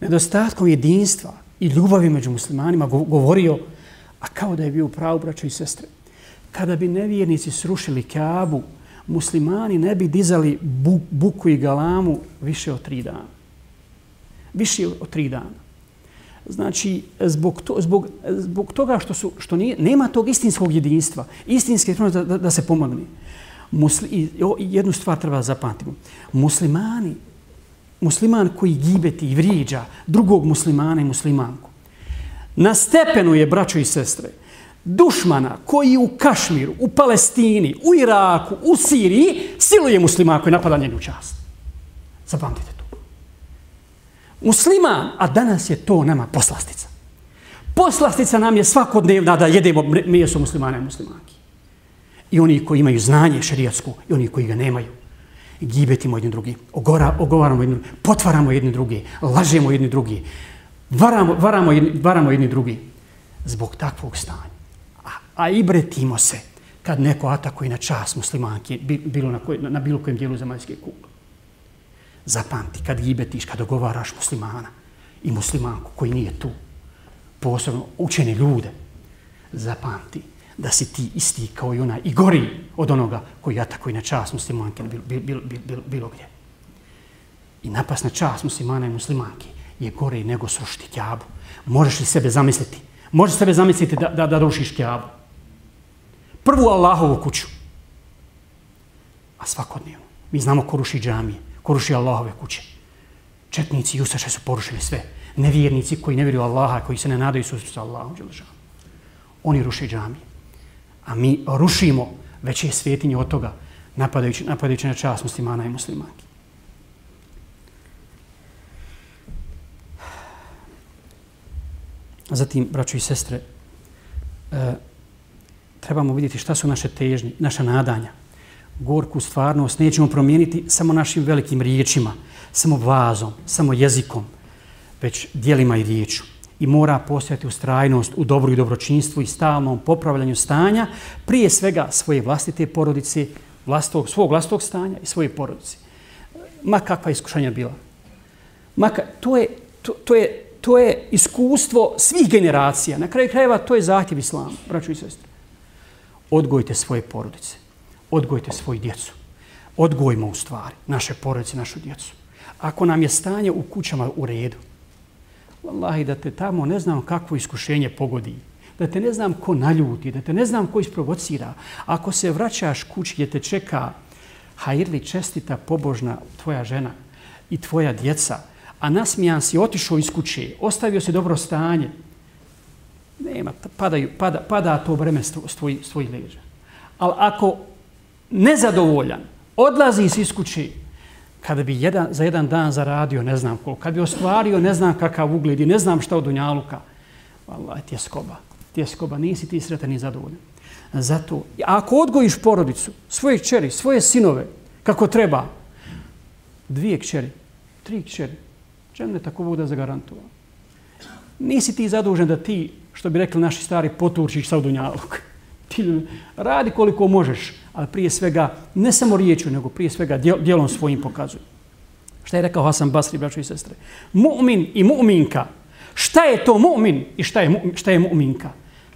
nedostatkom jedinstva i ljubavi među muslimanima govorio, a kao da je bio pravo braćo i sestre, kada bi nevjernici srušili Kaabu, muslimani ne bi dizali bu, buku i galamu više od tri dana. Više od tri dana. Znači, zbog, to, zbog, zbog toga što, su, što nije, nema tog istinskog jedinstva, istinske da, da, da se pomogne. Musli, jednu stvar treba zapamtiti. Muslimani, musliman koji gibeti i vrijeđa drugog muslimana i muslimanku, na stepenu je, braćo i sestre, dušmana koji u Kašmiru, u Palestini, u Iraku, u Siriji siluje muslima koji napada njenu čast. Zapamtite to. Musliman, a danas je to nama poslastica. Poslastica nam je svakodnevna da jedemo meso muslimana i muslimanki. I oni koji imaju znanje šerijatsku i oni koji ga nemaju. Gibetimo jedni drugi, ogora, ogovaramo jedni drugi, potvaramo jedni drugi, lažemo jedni drugi, varamo, varamo, jedni, varamo jedni drugi. Zbog takvog stanja a ibretimo se kad neko atakuje na čas muslimanke, bilo na, koj, na bilo kojem dijelu zemaljske kugle. Zapamti, kad gibetiš, kad dogovaraš muslimana i muslimanku koji nije tu, posebno učene ljude, zapamti da si ti isti kao i ona i gori od onoga koji atakuje na čas muslimanke bilo, bilo, bilo, bilo, bilo gdje. I napas na čas muslimana i muslimanke je gore nego srušiti kjabu. Možeš li sebe zamisliti? Možeš sebe zamisliti da, da, da rušiš kjabu? Prvu Allahovu kuću. A svakodnevno. Mi znamo ko ruši džamije, ko ruši Allahove kuće. Četnici i Ustaše su porušili sve. Nevjernici koji ne vjeruju Allaha, koji se ne nadaju susreću sa Allahom. Oni ruše džamije. A mi rušimo veće svjetinje od toga napadajući, napadajući na čast muslimana i muslimanki. Zatim, braćo i sestre, e, trebamo vidjeti šta su naše težnje, naša nadanja. Gorku stvarnost nećemo promijeniti samo našim velikim riječima, samo vazom, samo jezikom, već dijelima i riječu. I mora postojati ustrajnost u dobru i dobročinstvu i stalnom popravljanju stanja, prije svega svoje vlastite porodice, vlastog, svog vlastog stanja i svoje porodice. Ma kakva iskušanja bila. Ma ka, to, je, to, to, je, to je iskustvo svih generacija. Na kraju krajeva to je zahtjev islama, braću i sestri odgojite svoje porodice, odgojite svoju djecu. Odgojimo u stvari naše porodice, našu djecu. Ako nam je stanje u kućama u redu, Wallahi, da te tamo ne znam kakvo iskušenje pogodi, da te ne znam ko naljuti, da te ne znam ko isprovocira, ako se vraćaš kući gdje te čeka hajrli čestita pobožna tvoja žena i tvoja djeca, a nasmijan si otišao iz kuće, ostavio se dobro stanje, nema, pa padaju, pada, pada to vreme s tvojih tvoj leđa. Ali ako nezadovoljan, odlazi iz kući, kada bi jedan, za jedan dan zaradio, ne znam koliko, kada bi ostvario, ne znam kakav ugled i ne znam šta od unjaluka, Allah, tjeskoba, tjeskoba, nisi ti sretan i zadovoljan. Zato, ako odgojiš porodicu, svoje kćeri, svoje sinove, kako treba, dvije kćeri, tri kćeri, čem ne tako bude zagarantovano? Nisi ti zadužen da ti što bi rekli naši stari poturčić sa udunjalog. *laughs* Ti radi koliko možeš, ali prije svega, ne samo riječu, nego prije svega dijelom svojim pokazuj. Šta je rekao Hasan Basri, braćo i sestre? Mu'min i mu'minka. Šta je to mu'min i šta je, šta je mu'minka?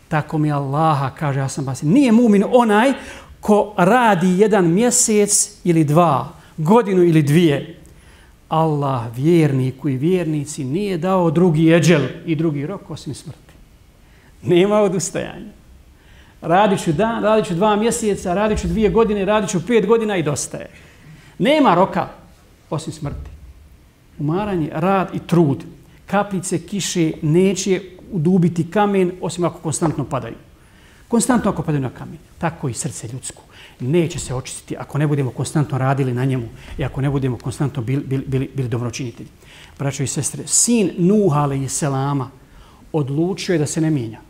Tako mi Allaha, kaže Hasan Basri. Nije mu'min onaj ko radi jedan mjesec ili dva, godinu ili dvije. Allah vjerniku i vjernici nije dao drugi eđel i drugi rok osim smrti. Nema odustajanja. Radit ću dan, radit ću dva mjeseca, radit ću dvije godine, radit ću pet godina i dostaje. Nema roka osim smrti. Umaranje, rad i trud. Kaplice, kiše neće udubiti kamen osim ako konstantno padaju. Konstantno ako padaju na kamen. Tako i srce ljudsko. Neće se očistiti ako ne budemo konstantno radili na njemu i ako ne budemo konstantno bili, bili, bili, bili dobročinitelji. Braćo i sestre, sin Nuha ale i Selama, odlučio je da se ne mijenja.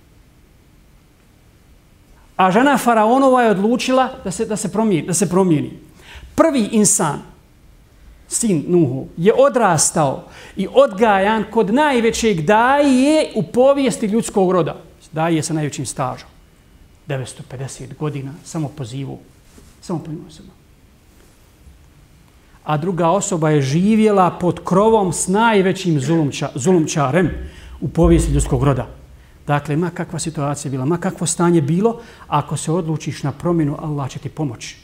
A žena faraonova je odlučila da se, da se, promijeni, da se promijeni. Prvi insan, sin Nuhu, je odrastao i odgajan kod najvećeg daje u povijesti ljudskog roda. Daje sa najvećim stažom. 950 godina, samo pozivu. Samo po se. A druga osoba je živjela pod krovom s najvećim zulumča, zulumčarem u povijesti ljudskog roda. Dakle, ma kakva situacija bila, ma kakvo stanje bilo, ako se odlučiš na promjenu, Allah će ti pomoći.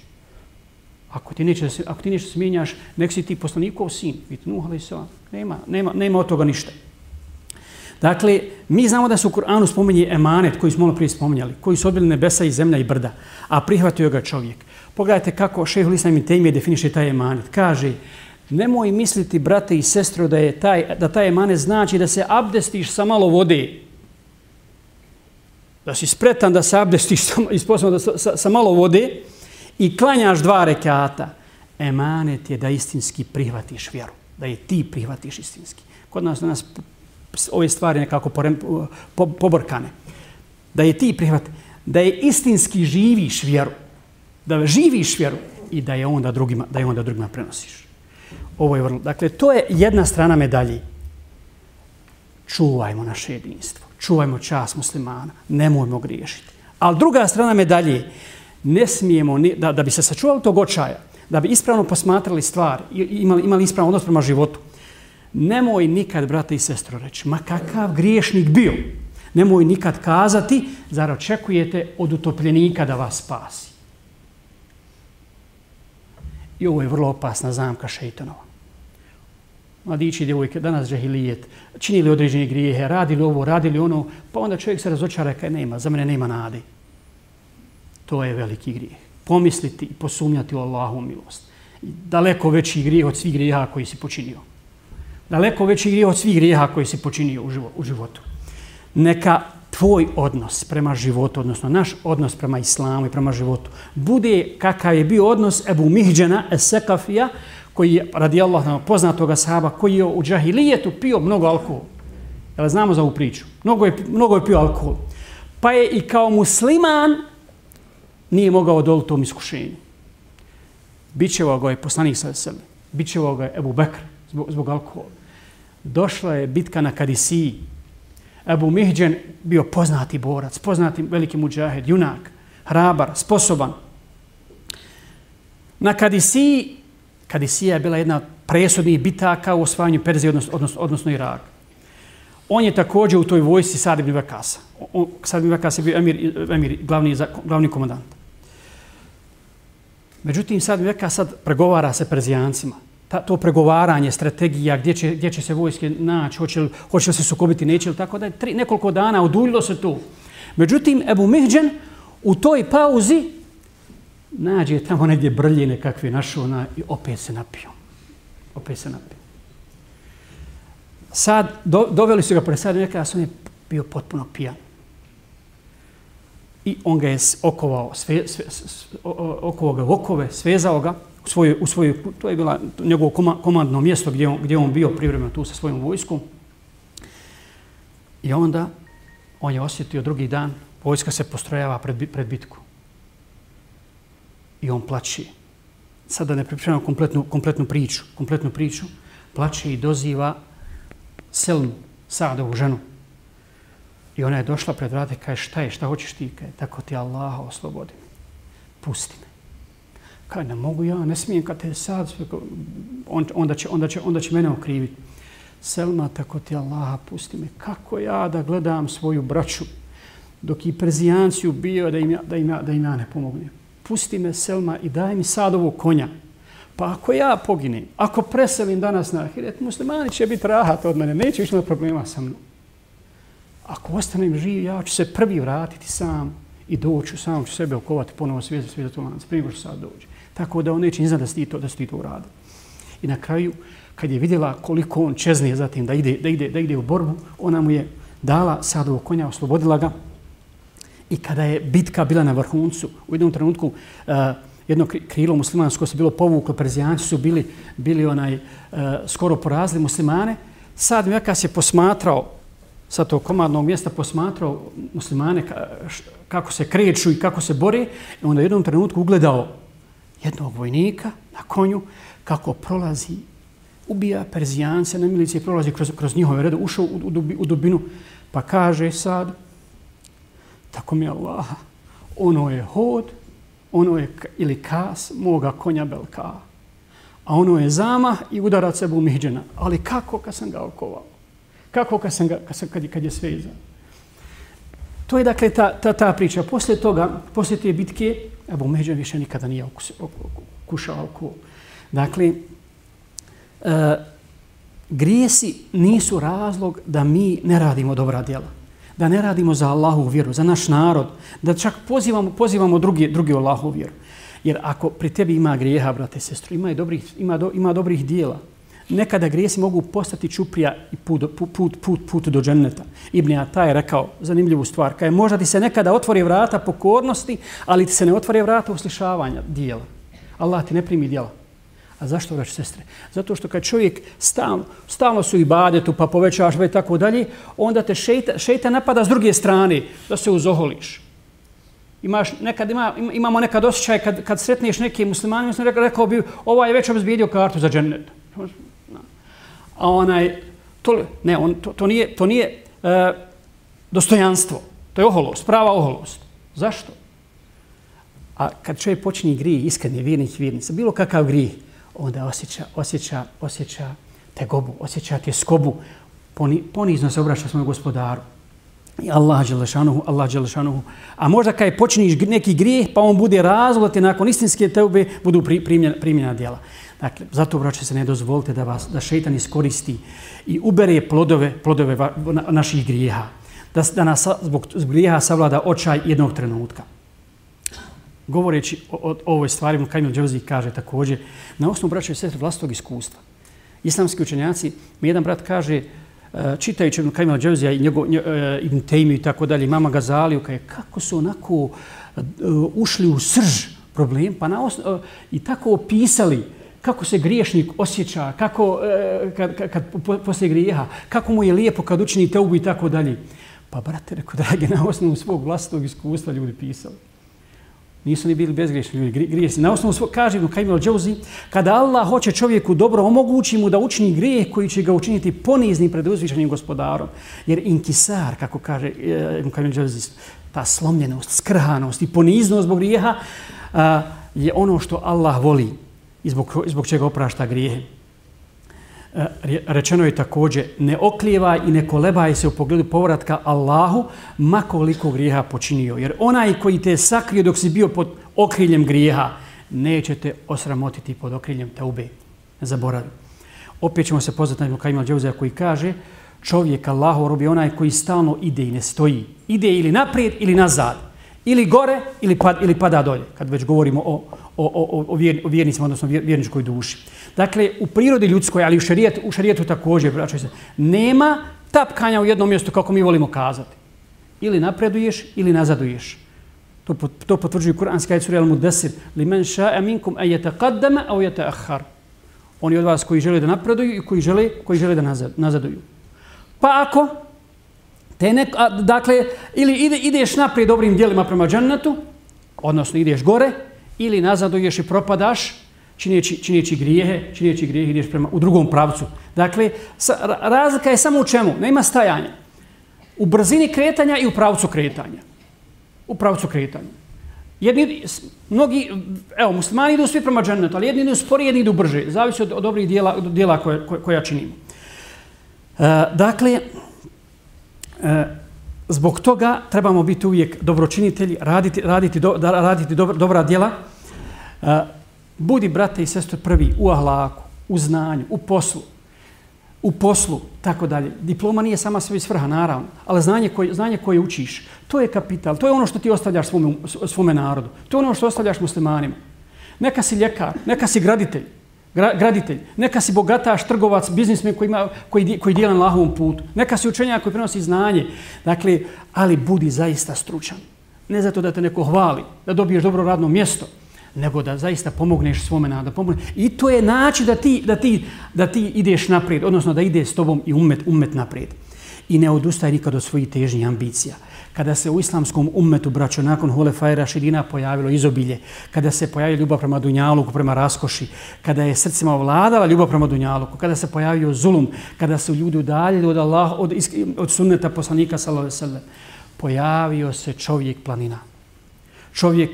Ako ti neće, ako ti nešto smijenjaš, nek si ti poslanikov sin, vidi, nuh, ali se nema, nema, nema od toga ništa. Dakle, mi znamo da se u Kur'anu spominje emanet koji smo malo prije spominjali, koji su odbili nebesa i zemlja i brda, a prihvatio ga čovjek. Pogledajte kako šeho Lislam i Tejmije definiše taj emanet. Kaže, nemoj misliti, brate i sestro, da, je taj, da taj emanet znači da se abdestiš sa malo vode. Da si spretan da se abdestiš sa, da, sa, sa malo vode i klanjaš dva rekata. Emanet je da istinski prihvatiš vjeru. Da je ti prihvatiš istinski. Kod nas danas ove stvari nekako poborkane. Da je ti prihvat, da je istinski živiš vjeru da živiš vjeru i da je onda drugima, da je onda drugima prenosiš. Ovo je vrlo. Dakle, to je jedna strana medalje. Čuvajmo naše jedinstvo. Čuvajmo čas muslimana. Nemojmo griješiti. Ali druga strana medalje, ne smijemo, ni, da, da bi se sačuvali tog očaja, da bi ispravno posmatrali stvar, imali, imali ispravno odnos prema životu, nemoj nikad, brate i sestro, reći, ma kakav griješnik bio, nemoj nikad kazati, zar očekujete od utopljenika da vas spasi. I ovo je vrlo opasna zamka šeitanova. Mladići i djevojke, danas džahilijet, činili određene grijehe, radili ovo, radili ono, pa onda čovjek se razočara kaj nema, za mene nema nade. To je veliki grijeh. Pomisliti i posumnjati u Allahu milost. Daleko veći grijeh od svih grijeha koji si počinio. Daleko veći grijeh od svih grijeha koji si počinio u životu. Neka tvoj odnos prema životu, odnosno naš odnos prema islamu i prema životu, bude kakav je bio odnos Ebu Mihđana Esekafija, koji je, radi Allah, poznatog sahaba, koji je u džahilijetu pio mnogo alkohol. Jel znamo za ovu priču? Mnogo je, mnogo je pio alkohol. Pa je i kao musliman nije mogao odoliti tom iskušenju. Bićevao ga je poslanik sa sebe. Bićevao ga je Ebu Bekr zbog, zbog alkohola. Došla je bitka na Kadisiji, Abu Mihđen bio poznati borac, poznati veliki muđahed, junak, hrabar, sposoban. Na Kadisiji, Kadisija je bila jedna od presudnih bitaka u osvajanju Perzije, odnosno, odnosno, odnosno Iraka. On je također u toj vojsi Sad ibn Vakasa. Sad ibn Vakasa je bio emir, emir glavni, glavni komandant. Međutim, Sad ibn Vakasa pregovara sa Perzijancima ta, to pregovaranje, strategija, gdje će, gdje će se vojske naći, hoće li, hoće li se sukobiti, neće li, tako da je tri, nekoliko dana oduljilo se tu. Međutim, Ebu Mihđen u toj pauzi nađe tamo negdje brljine kakve našo ona, i opet se napio. Opet se napio. Sad, do, doveli su ga pre sad, neka sam je bio potpuno pijan. I on ga je okovao, sve, sve, sve, okovao ga okove, svezao ga, u svoju, u svoju, to je bila njegovo komandno mjesto gdje on, gdje on bio privremeno tu sa svojom vojskom. I onda on je osjetio drugi dan, vojska se postrojava pred, pred bitku. I on plaće. Sada ne pripremam kompletnu, kompletnu priču, kompletnu priču. Plaće i doziva Selmu, Saadovu ženu. I ona je došla pred vrate, kaže šta je, šta hoćeš ti? Kaže, tako ti Allah oslobodi. Pusti me. Kaj, ne mogu ja, ne smijem kad te sad, on, onda, će, onda, će, onda će mene okriviti. Selma, tako ti Allah, pusti me. Kako ja da gledam svoju braću dok i Perzijanci ubio da im, ja, da, im ja, da im ja ne pomognem. Pusti me, Selma, i daj mi sad ovog konja. Pa ako ja poginem, ako preselim danas na Ahiret, muslimani će biti rahat od mene, neće više imati problema sa mnom. Ako ostanem živ, ja ću se prvi vratiti sam i doću, sam ću sebe okovati ponovo svijet za svijet prije što sad dođe. Tako da on neće ni da si to, da si to uradi. I na kraju, kad je vidjela koliko on čezne zatim da ide, da ide, da ide u borbu, ona mu je dala sadovog konja, oslobodila ga. I kada je bitka bila na vrhuncu, u jednom trenutku uh, jedno krilo muslimansko se bilo povuklo, prezijanci su bili, bili onaj, uh, skoro porazili muslimane. Sad Mekas je posmatrao sa tog komadnog mjesta posmatrao muslimane kako se kreću i kako se bore. Onda u jednom trenutku ugledao jednog vojnika na konju kako prolazi, ubija Perzijance na milici, prolazi kroz, kroz njihove rede, ušao u, u, u dubinu, pa kaže sad, tako mi je Allah, ono je hod, ono je ili kas moga konja Belka, a ono je zama i udarac Ebu Mihđena. Ali kako kad sam ga okovao? Kako kad, sam ga, kad, sam, kad, kad je iza To je dakle ta, ta, ta priča. Poslije toga, poslije te bitke, Ebu Međan više nikada nije kušao alkohol. Dakle, e, grijesi nisu razlog da mi ne radimo dobra djela. Da ne radimo za Allahu vjeru, za naš narod. Da čak pozivamo, pozivamo drugi, drugi Allahu vjeru. Jer ako pri tebi ima grijeha, brate sestro, ima, ima, dobrih, ima, do, ima dobrih dijela, nekada grijesi mogu postati čuprija i put, put, put, put, do dženneta. Ibn Ata je rekao zanimljivu stvar. Kaj možda ti se nekada otvori vrata pokornosti, ali ti se ne otvori vrata uslišavanja dijela. Allah ti ne primi dijela. A zašto vraći sestre? Zato što kad čovjek stalno, stalno su i badetu pa povećavaš pa i tako dalje, onda te šeita, šeita napada s druge strane da se uzoholiš. Imaš, nekad ima, imamo nekad osjećaj kad, kad sretneš neke muslimane, rekao, rekao bi, ovaj je već obzbijedio kartu za džennet. A onaj, to, ne, on, to, to nije, to nije e, dostojanstvo. To je oholost, prava oholost. Zašto? A kad čovjek počne grije, iskreni vjernik, vjernica, bilo kakav grije, onda osjeća, osjeća, osjeća te gobu, osjeća te skobu, poni, ponizno se obraća svojom gospodaru. I Allah Đelešanuhu, Allah Đelešanuhu. A možda kad počniš neki grijeh, pa on bude razlog, te nakon istinske teube budu primljena, primljena djela. Dakle, zato, braće, se ne dozvolite da vas, da šeitan iskoristi i ubere plodove, plodove va, na, naših grijeha. Da, da nas zbog, zbog grijeha savlada očaj jednog trenutka. Govoreći o, o, o ovoj stvari, Kajmil Džavzi kaže također, na osnovu braće i sestre vlastnog iskustva. Islamski učenjaci, mi jedan brat kaže, e, čitajući Ibn Kajmil Džavzija i njegov, nje, e, Ibn Tejmiju i tako dalje, mama Gazaliju, kaže, kako su onako e, ušli u srž problem, pa na osnovu, i tako opisali kako se griješnik osjeća, kako, e, kad, kad, kad poslije grijeha, kako mu je lijepo kad učini teubu i tako dalje. Pa, brate, rekao, dragi, na osnovu svog vlastnog iskustva ljudi pisali. Nisu ni bili bezgriješni ljudi, grijesi. Na osnovu svog, kaže Ibn Kajmil Džauzi, kada Allah hoće čovjeku dobro, omogući mu da učini grijeh koji će ga učiniti poniznim pred uzvišenim gospodarom. Jer inkisar, kako kaže eh, Ibn Džauzi, ta slomljenost, skrhanost i poniznost zbog grijeha je ono što Allah voli i zbog, zbog čega oprašta grijehe. E, rečeno je također ne oklijevaj i ne kolebaj se u pogledu povratka Allahu makoliko grijeha počinio. Jer onaj koji te sakrio dok si bio pod okriljem grijeha, neće te osramotiti pod okriljem taube. Ne zaboravi. Opet ćemo se pozvati na Ibn Kajima koji kaže čovjek Allahu robi onaj koji stalno ide i ne stoji. Ide ili naprijed ili nazad. Ili gore ili, pad, ili pada dolje. Kad već govorimo o, o, o, o, vjer, o vjernicima, odnosno vjerničkoj duši. Dakle, u prirodi ljudskoj, ali u šarijetu, u šarijetu također, braćoj se, nema tapkanja u jednom mjestu kako mi volimo kazati. Ili napreduješ ili nazaduješ. To, to potvrđuju kuranski ajet sura Al-Mudassir. Li men ša'a minkum a yataqaddama aw yata'akhkhar. Oni od vas koji žele da napreduju i koji žele, koji žele da nazad, nazaduju. Pa ako te nek, a, dakle, ili ide, ideš naprijed dobrim djelima prema džennetu, odnosno ideš gore, ili nazaduješ i propadaš, čineći, čineći grijehe, čineći grijehe ideš prema, u drugom pravcu. Dakle, sa, razlika je samo u čemu? Nema stajanja. U brzini kretanja i u pravcu kretanja. U pravcu kretanja. Jedni, mnogi, evo, muslimani idu svi prema džennetu, ali jedni idu sporije, jedni idu brže. Zavisi od, od dobrih dijela, od dijela koje, koja činimo. E, dakle, E, zbog toga trebamo biti uvijek dobročinitelji, raditi, raditi, do, raditi dobra, dobra djela. E, budi, brate i sestre, prvi u ahlaku, u znanju, u poslu, u poslu, tako dalje. Diploma nije sama sebi svrha, naravno, ali znanje koje, znanje koje učiš, to je kapital, to je ono što ti ostavljaš svome, svome narodu, to je ono što ostavljaš muslimanima. Neka si ljekar, neka si graditelj, gra, graditelj, neka si bogataš, trgovac, biznismen koji, ima, koji, koji dijela na lahovom putu, neka si učenjak koji prenosi znanje, dakle, ali budi zaista stručan. Ne zato da te neko hvali, da dobiješ dobro radno mjesto, nego da zaista pomogneš svome nada. Pomogne. I to je način da ti, da, ti, da ti ideš naprijed, odnosno da ide s tobom i umet, umet naprijed. I ne odustaj nikad od svojih težnjih ambicija. Kada se u islamskom ummetu, braćo, nakon Hulefaja Rašidina pojavilo izobilje, kada se pojavila ljubav prema Dunjaluku, prema raskoši, kada je srcima ovladala ljubav prema Dunjaluku, kada se pojavio zulum, kada su ljudi udaljili od, Allah, od, od sunneta poslanika, sallam, pojavio se čovjek planina. Čovjek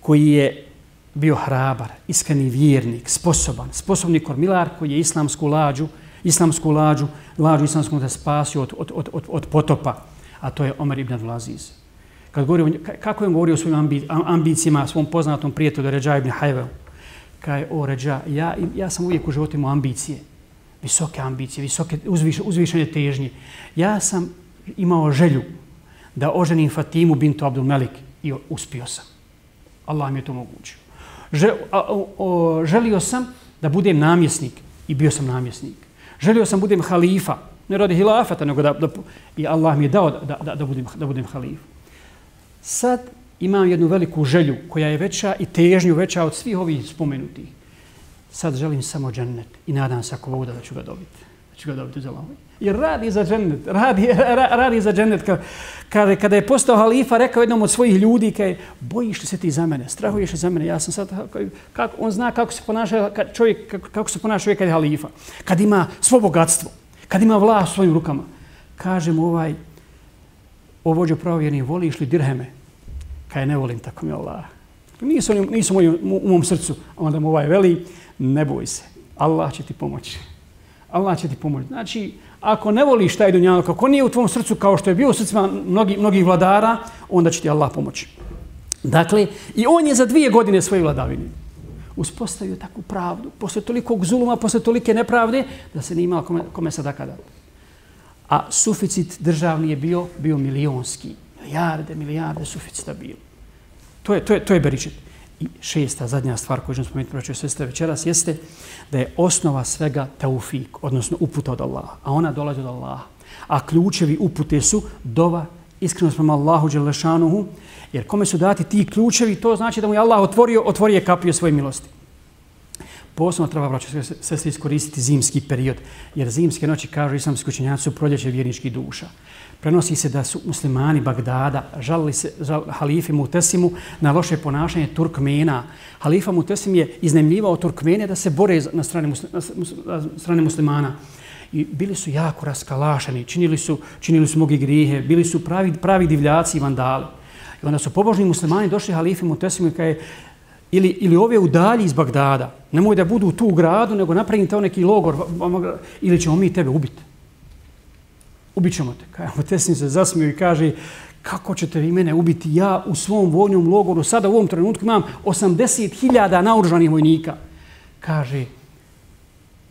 koji je bio hrabar, iskreni vjernik, sposoban, sposobni kormilar koji je islamsku lađu, islamsku lađu, lađu islamsku da spasio od, od, od, od potopa, a to je Omer ibn Abdulaziz. Kad govori, kako je govorio o svojim ambi, ambicijama, svom poznatom prijatelju Ređa ibn Hajvel, kaj o Ređa, ja, ja sam uvijek u životu imao ambicije visoke ambicije, visoke uzviš, uzvišene težnje. Ja sam imao želju da oženim Fatimu bintu Abdul Melik i uspio sam. Allah mi je to mogućio. Želio sam da budem namjesnik i bio sam namjesnik. Želio sam budem halifa, ne radi hilafata, nego da, da, i Allah mi je dao da, da, da, budem, da budem halifa. Sad imam jednu veliku želju koja je veća i težnju veća od svih ovih spomenutih. Sad želim samo džennet i nadam se ako voda da ću ga dobiti. Da ću ga dobiti za lavu. Jer radi za džennet, radi, ra, radi za džennet. Kada, kada je postao halifa, rekao jednom od svojih ljudi, kaj, bojiš li se ti za mene, strahuješ li za mene, ja sam sad, kako, on zna kako se ponaša čovjek, kako, kako se ponaša čovjek kad je halifa. Kad ima svo bogatstvo, kad ima vlast svojim rukama. Kaže mu ovaj, o vođu pravovjernih, voliš li dirheme? Kaj ne volim, tako mi Allah. Nisu, nisu moji, u mom srcu. Onda mu ovaj veli, ne boj se. Allah će ti pomoći. Allah će ti pomoći. Znači, ako ne voliš taj dunjano, ako nije u tvom srcu kao što je bio u srcima mnogih mnogi vladara, onda će ti Allah pomoći. Dakle, i on je za dvije godine svoje vladavine uspostavio takvu pravdu, posle tolikog zuluma, posle tolike nepravde, da se nije imala kome, kome sada kada. A suficit državni je bio, bio milionski. Milijarde, milijarde suficita bilo. To je, to je, to je beričet. I šesta, zadnja stvar koju ćemo spomenuti, praću sestre večeras, jeste da je osnova svega taufik, odnosno uputa od Allaha. A ona dolazi od Allaha. A ključevi upute su dova, iskreno prema Allahu Đelešanuhu, jer kome su dati ti ključevi, to znači da mu je Allah otvorio, otvorio kapiju svoje milosti. Posebno treba, braćo, sve se iskoristiti zimski period, jer zimske noći, kažu islamski učenjaci, su proljeće vjerničkih duša prenosi se da su muslimani Bagdada žalili se žal, halifi Mutesimu na loše ponašanje Turkmena. Halifa Mutesim je iznemljivao Turkmene da se bore na strane, na strane muslimana. I bili su jako raskalašeni, činili su, činili su mnogi grihe, bili su pravi, pravi divljaci i vandali. I onda su pobožni muslimani došli halifi Mutesimu i kaje, ili, ili ove udalji iz Bagdada, nemoj da budu tu u gradu, nego napravite neki logor, ili ćemo mi tebe ubiti ubit ćemo te. Kaj, Mutesim se zasmio i kaže, kako ćete vi mene ubiti? Ja u svom vojnom logoru sada u ovom trenutku imam 80.000 naoružanih vojnika. Kaže,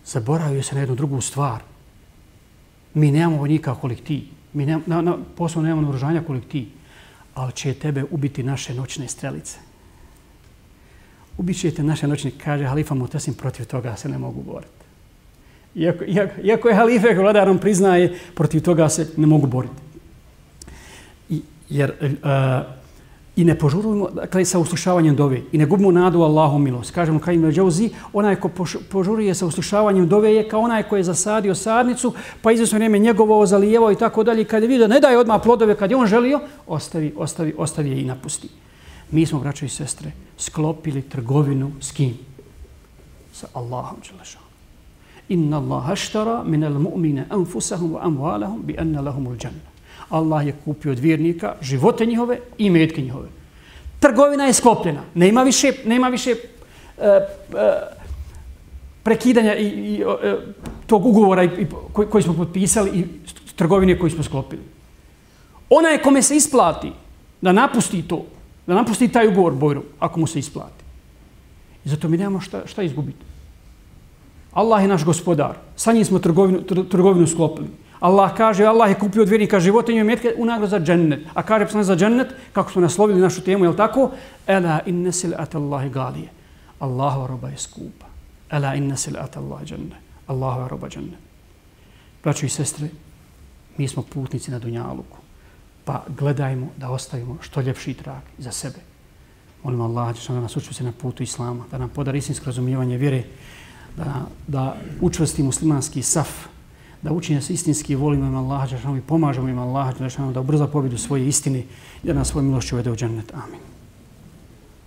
zaboravio se na jednu drugu stvar. Mi nemamo vojnika kolik ti. Mi nemamo, na, na, poslovno nemamo naoružanja kolik ti. Ali će tebe ubiti naše noćne strelice. Ubićete naše noćne, kaže Halifa Mutasim, protiv toga se ne mogu boriti iako, iako, iako je halife vladar, on priznaje, protiv toga se ne mogu boriti. I, jer uh, i ne požurujemo dakle, sa uslušavanjem dove i ne gubimo nadu Allahom milost. Kažemo kaj ima džauzi, onaj ko požuruje sa uslušavanjem dove je kao onaj ko je zasadio sadnicu, pa izvjesno vrijeme njegovo zalijevao i tako dalje. Kad je vidio da ne daje odmah plodove kad je on želio, ostavi, ostavi, ostavi je i napusti. Mi smo, braćo i sestre, sklopili trgovinu s kim? Sa Allahom Đelešom. Inna Allah aštara minal mu'mine anfusahum wa amwalahum bi anna lahumul džanna. Allah je kupio od vjernika živote njihove i metke njihove. Trgovina je sklopljena. Nema više, nema više e, e, prekidanja i, i e, tog ugovora i, i, koji, koji smo potpisali i trgovine koji smo sklopili. Ona je kome se isplati da napusti to, da napusti taj ugovor bojru, ako mu se isplati. I zato mi nemamo šta, šta izgubiti. Allah je naš gospodar. Sa njim smo trgovinu, trgovinu sklopili. Allah kaže, Allah je kupio od vjernika životinje i metke u nagradu za džennet. A kaže psan za džennet, kako smo naslovili našu temu, je li tako? Ela inne sil at Allahi galije. Allahova roba je skupa. Ela inne sil at Allahi džennet. Allahova roba džennet. Braćo i sestre, mi smo putnici na Dunjaluku. Pa gledajmo da ostavimo što ljepši trag za sebe. Molim Allah da nas učuti na putu Islama, da nam podari istinsko razumijevanje vjere, da, da učvrsti muslimanski saf, da učinje se istinski volimo im Allah, i pomažemo im Allah, da ubrza pobjedu svoje istine i da nas svoje milošće uvede u džennet. Amin.